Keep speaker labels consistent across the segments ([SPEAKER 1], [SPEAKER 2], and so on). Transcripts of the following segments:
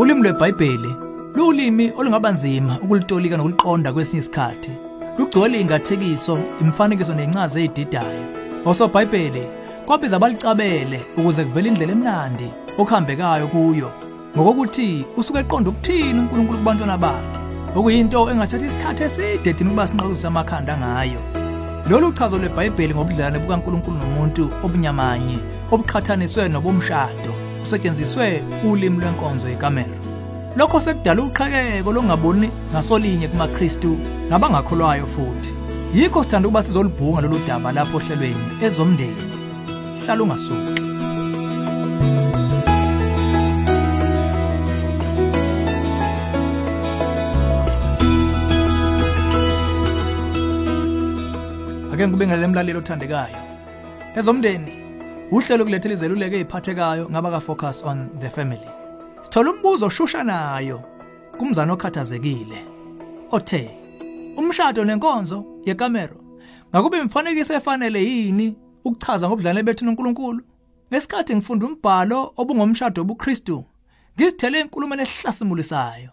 [SPEAKER 1] Ulimi lweBhayibheli lulimi olungaba nzima ukulitolika nokuliqonda kwesinye isikhathi. Lugcwele ingathekiso, imifanekiso nencazelo ezididayo. OsoBhayibheli kwabiza abalicabele ukuze kuvele indlela emnandi okuhambekayo kuyo. Ngokokuthi usuke eqonda ukuthini uNkulunkulu kubantwana bakhe. Okuyinto engathatha isikhathi eside thina ukuba sinqakuzisa amakhanda ngayo. Lolu chazo lweBhayibheli ngobudlelwane bukaNkulunkulu nomuntu obunyamanye obuqhathaniswe nobomshado kusetshenziswe ulimi lwenkonzo yekamero. Lokho sekudala uqhekeko lokungaboni ngasolinye kumaKristu nabangakholwayo futhi. Yikho sithanda ukuba sizolibhunga lolu daba lapho ohlelweni ezomndeni. Hlala ungasuki. Ake ngikubingelele emlaleli othandekayo. Ezomndeni uhlelo kulethela izeluleko eziphathekayo ngaba ka focus on the family. Sithola umbuzo oshushanayo kumzana okhathazekile. Othe umshado nenkonzo yekamero ngakube imfanekiso efanele yini ukuchaza ngobudlane bethu noNkulunkulu? Ngesikhathi ngifunda umbhalo obungomshado obuKristu, ngizithele enkulumeni ehlasimulisayo.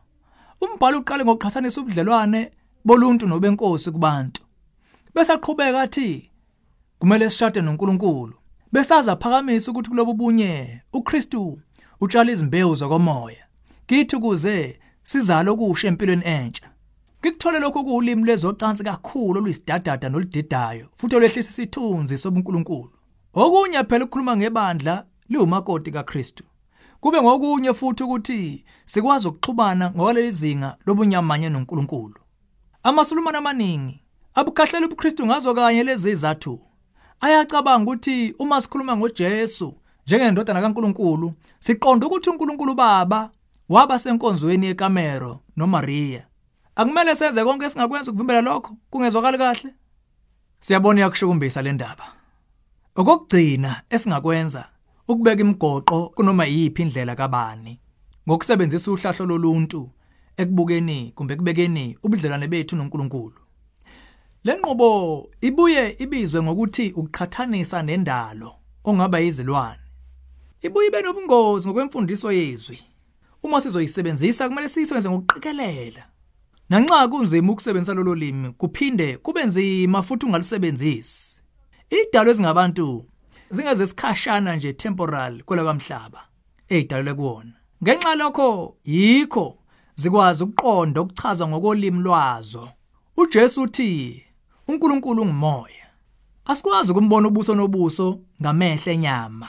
[SPEAKER 1] Umbhalo uqale ngokuqhathanisa ubudlelwane boluntu nobenkosi kubantu. Bese aqhubeka athi kumele sishade noNkulunkulu. Besaza phakamisa ukuthi kulobu bunye uKristu utshala izimbewu zokomoya. Kithi kuze sizalo okusha empilweni entsha. Ngikuthole lokho kuulimi lezocansi kakhulu oluyisidadada noludidayo futhi olwehlisa isithunzi sobuNkulunkulu. Okunye phela ukukhuluma ngebandla liwumakoti kaKristu. Kube ngokunye futhi ukuthi sikwazi ukuxhumana ngokwaleli zinga lobunyamanye noNkulunkulu. Amasulumane amaningi abukhahlela ubuKristu ngazo kanye lezi izathu. Ayacabanga ukuthi uma sikhuluma ngoJesu njengendodana kaNkulunkulu, siqonda ukuthi uNkulunkulu Baba waba senkonzweni yekamero noMaria. Akumele senze konke esingakwenza ukuvimbela lokho kungezwakali kahle. Siyabona yakushukumbisa le ndaba. Okugcina esingakwenza ukubeka imigoqo kunoma yiphi indlela kabani ngokusebenzisa uhlahlo loluntu ekubukeni kumbe kubekeni ubudlelwane bethu noNkulunkulu. Le nqubo ibuye ibizwe ngokuthi ukuqhathanisa nendalo ongaba izilwane. Ibuye ibe nobungozi ngokwemfundiso yezwi. Uma sizoyisebenzisa kumele siyisebenzise ngokuqikelela. Nanxa kunzima ukusebenzisa lolo limi kuphinde kube nzima futhi ungalisebenzisi. Idalo ezingabantu zingeze sikhashana nje temporal kwela kwamhlaba ezidalelwe kuwona. Ngenxa lokho yikho zikwazi ukuqonda ukuchaza ngokolimi lwazo. uJesu uthi uNkulunkulu ungumoya. Asikwazi ukumbona ubuso nobuso ngamehlo enyama.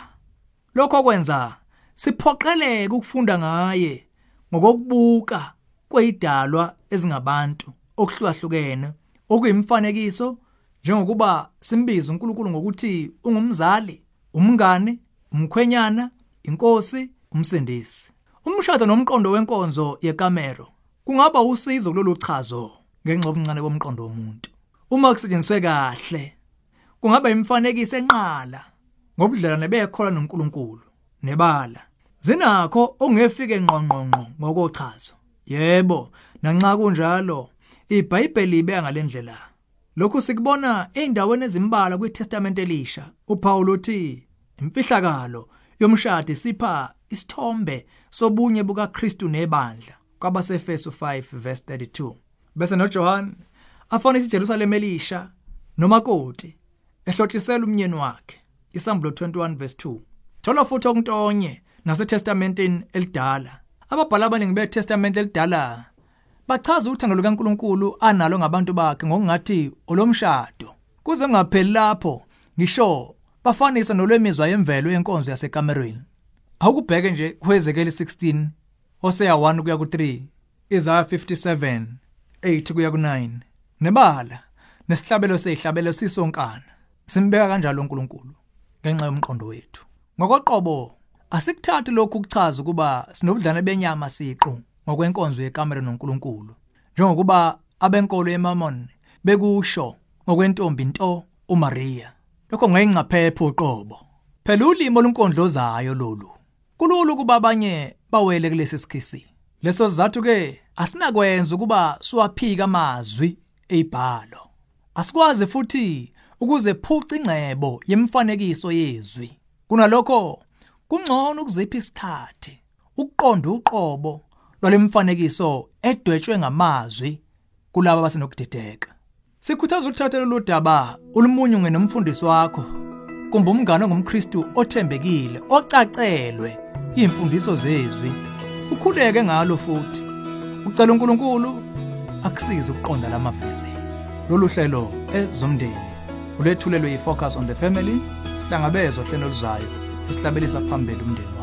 [SPEAKER 1] Lokho kwenza siphoqeleke ukufunda ngaye ngokubuka kwezidalwa ezingabantu okuhlukahlukene okuyimfanekiso njengokuba simbiza uNkulunkulu ngokuthi ungumzali, umngane, umkhwenyana, inkosi, umsindisi. Umshado nomqondo wenkonzo yekamero kungaba usizo kulolu chazo ngenxa yobuncane bomqondo womuntu. Uma kusetshenziswe kahle, kungaba imfanekiso enqala ngobudlelwane bekhola noNkulunkulu nebala. Zinakho ongefike ngqongqongqo ngokochazo. Yebo, nanxa kunjalo, iBhayibheli ibeka ngalendlela. Lokhu sikubona eindaweni ezimbalwa kwiTestament elisha. uPaul uthi imfihlakalo yomshado sipha isithombe sobunye bukaKristu nebandla kwabasefeso 5 verse 32. Bese noJohn afona isiJerusalem elisha nomakoti ehlotshisela umnyeni wakhe. Isambulo 21 verse 2. Thola futhi okuntonye naseTestamenteni elidala. Ababhala abaningi beTestament elidala bachaza uthando lukaNkuluNkulu analo ngabantu bakhe ngokungathi olomshado. Kuze kungapheli lapho ngisho bafanisa nolwemizwa yemvelo yenkonzo yasekamerweni. Awukubheke nje kuHezekeli 16 Hosea 1 kuya ku3 Isaiah 57 8 kuya ku9 nebala nesihlabelo sezihlabelo sisonkana simbeka kanjalo uNkulunkulu ngenxa yomqondo wethu. Ngokoqobo asikuthathi lokhu kuchaza ukuba sinobudlane benyama siqu ngokwenkonzo yekamera noNkulunkulu njengokuba abenkolo yeMormon bekusho ngokwentombi into uMaria lokho ngayingcaphepho uqobo. Phela ulimo olunkondlozayo lolu kulula ukuba abanye bawele kulesi sikhisi. Leso sizathu ke asinakwenza ukuba siwaphika amazwi ezibhalo asikwazi futhi ukuze phuca ingcebo yemfanekiso yezwi. Kunalokho kungcono ukuzipha isikhathi ukuqonda uqobo lwalemfanekiso edwetshwe ngamazwi kulabo abasenokudideka sikhuthaza ukuthatha lolu daba ulumunye nomfundisi wakho. Kumbe umngane ongumKristu othembekile ocacelwe imfundiso zezwi. Ukhuleke ngalo futhi. Ucela uNkulunkulu akusize ukuqonda lamavesi lolu hlelo ezomndeni ulethulelwe yifocus on the family sihlangabezwa hlelo luzayo sesihlabelisa phambili umndeni.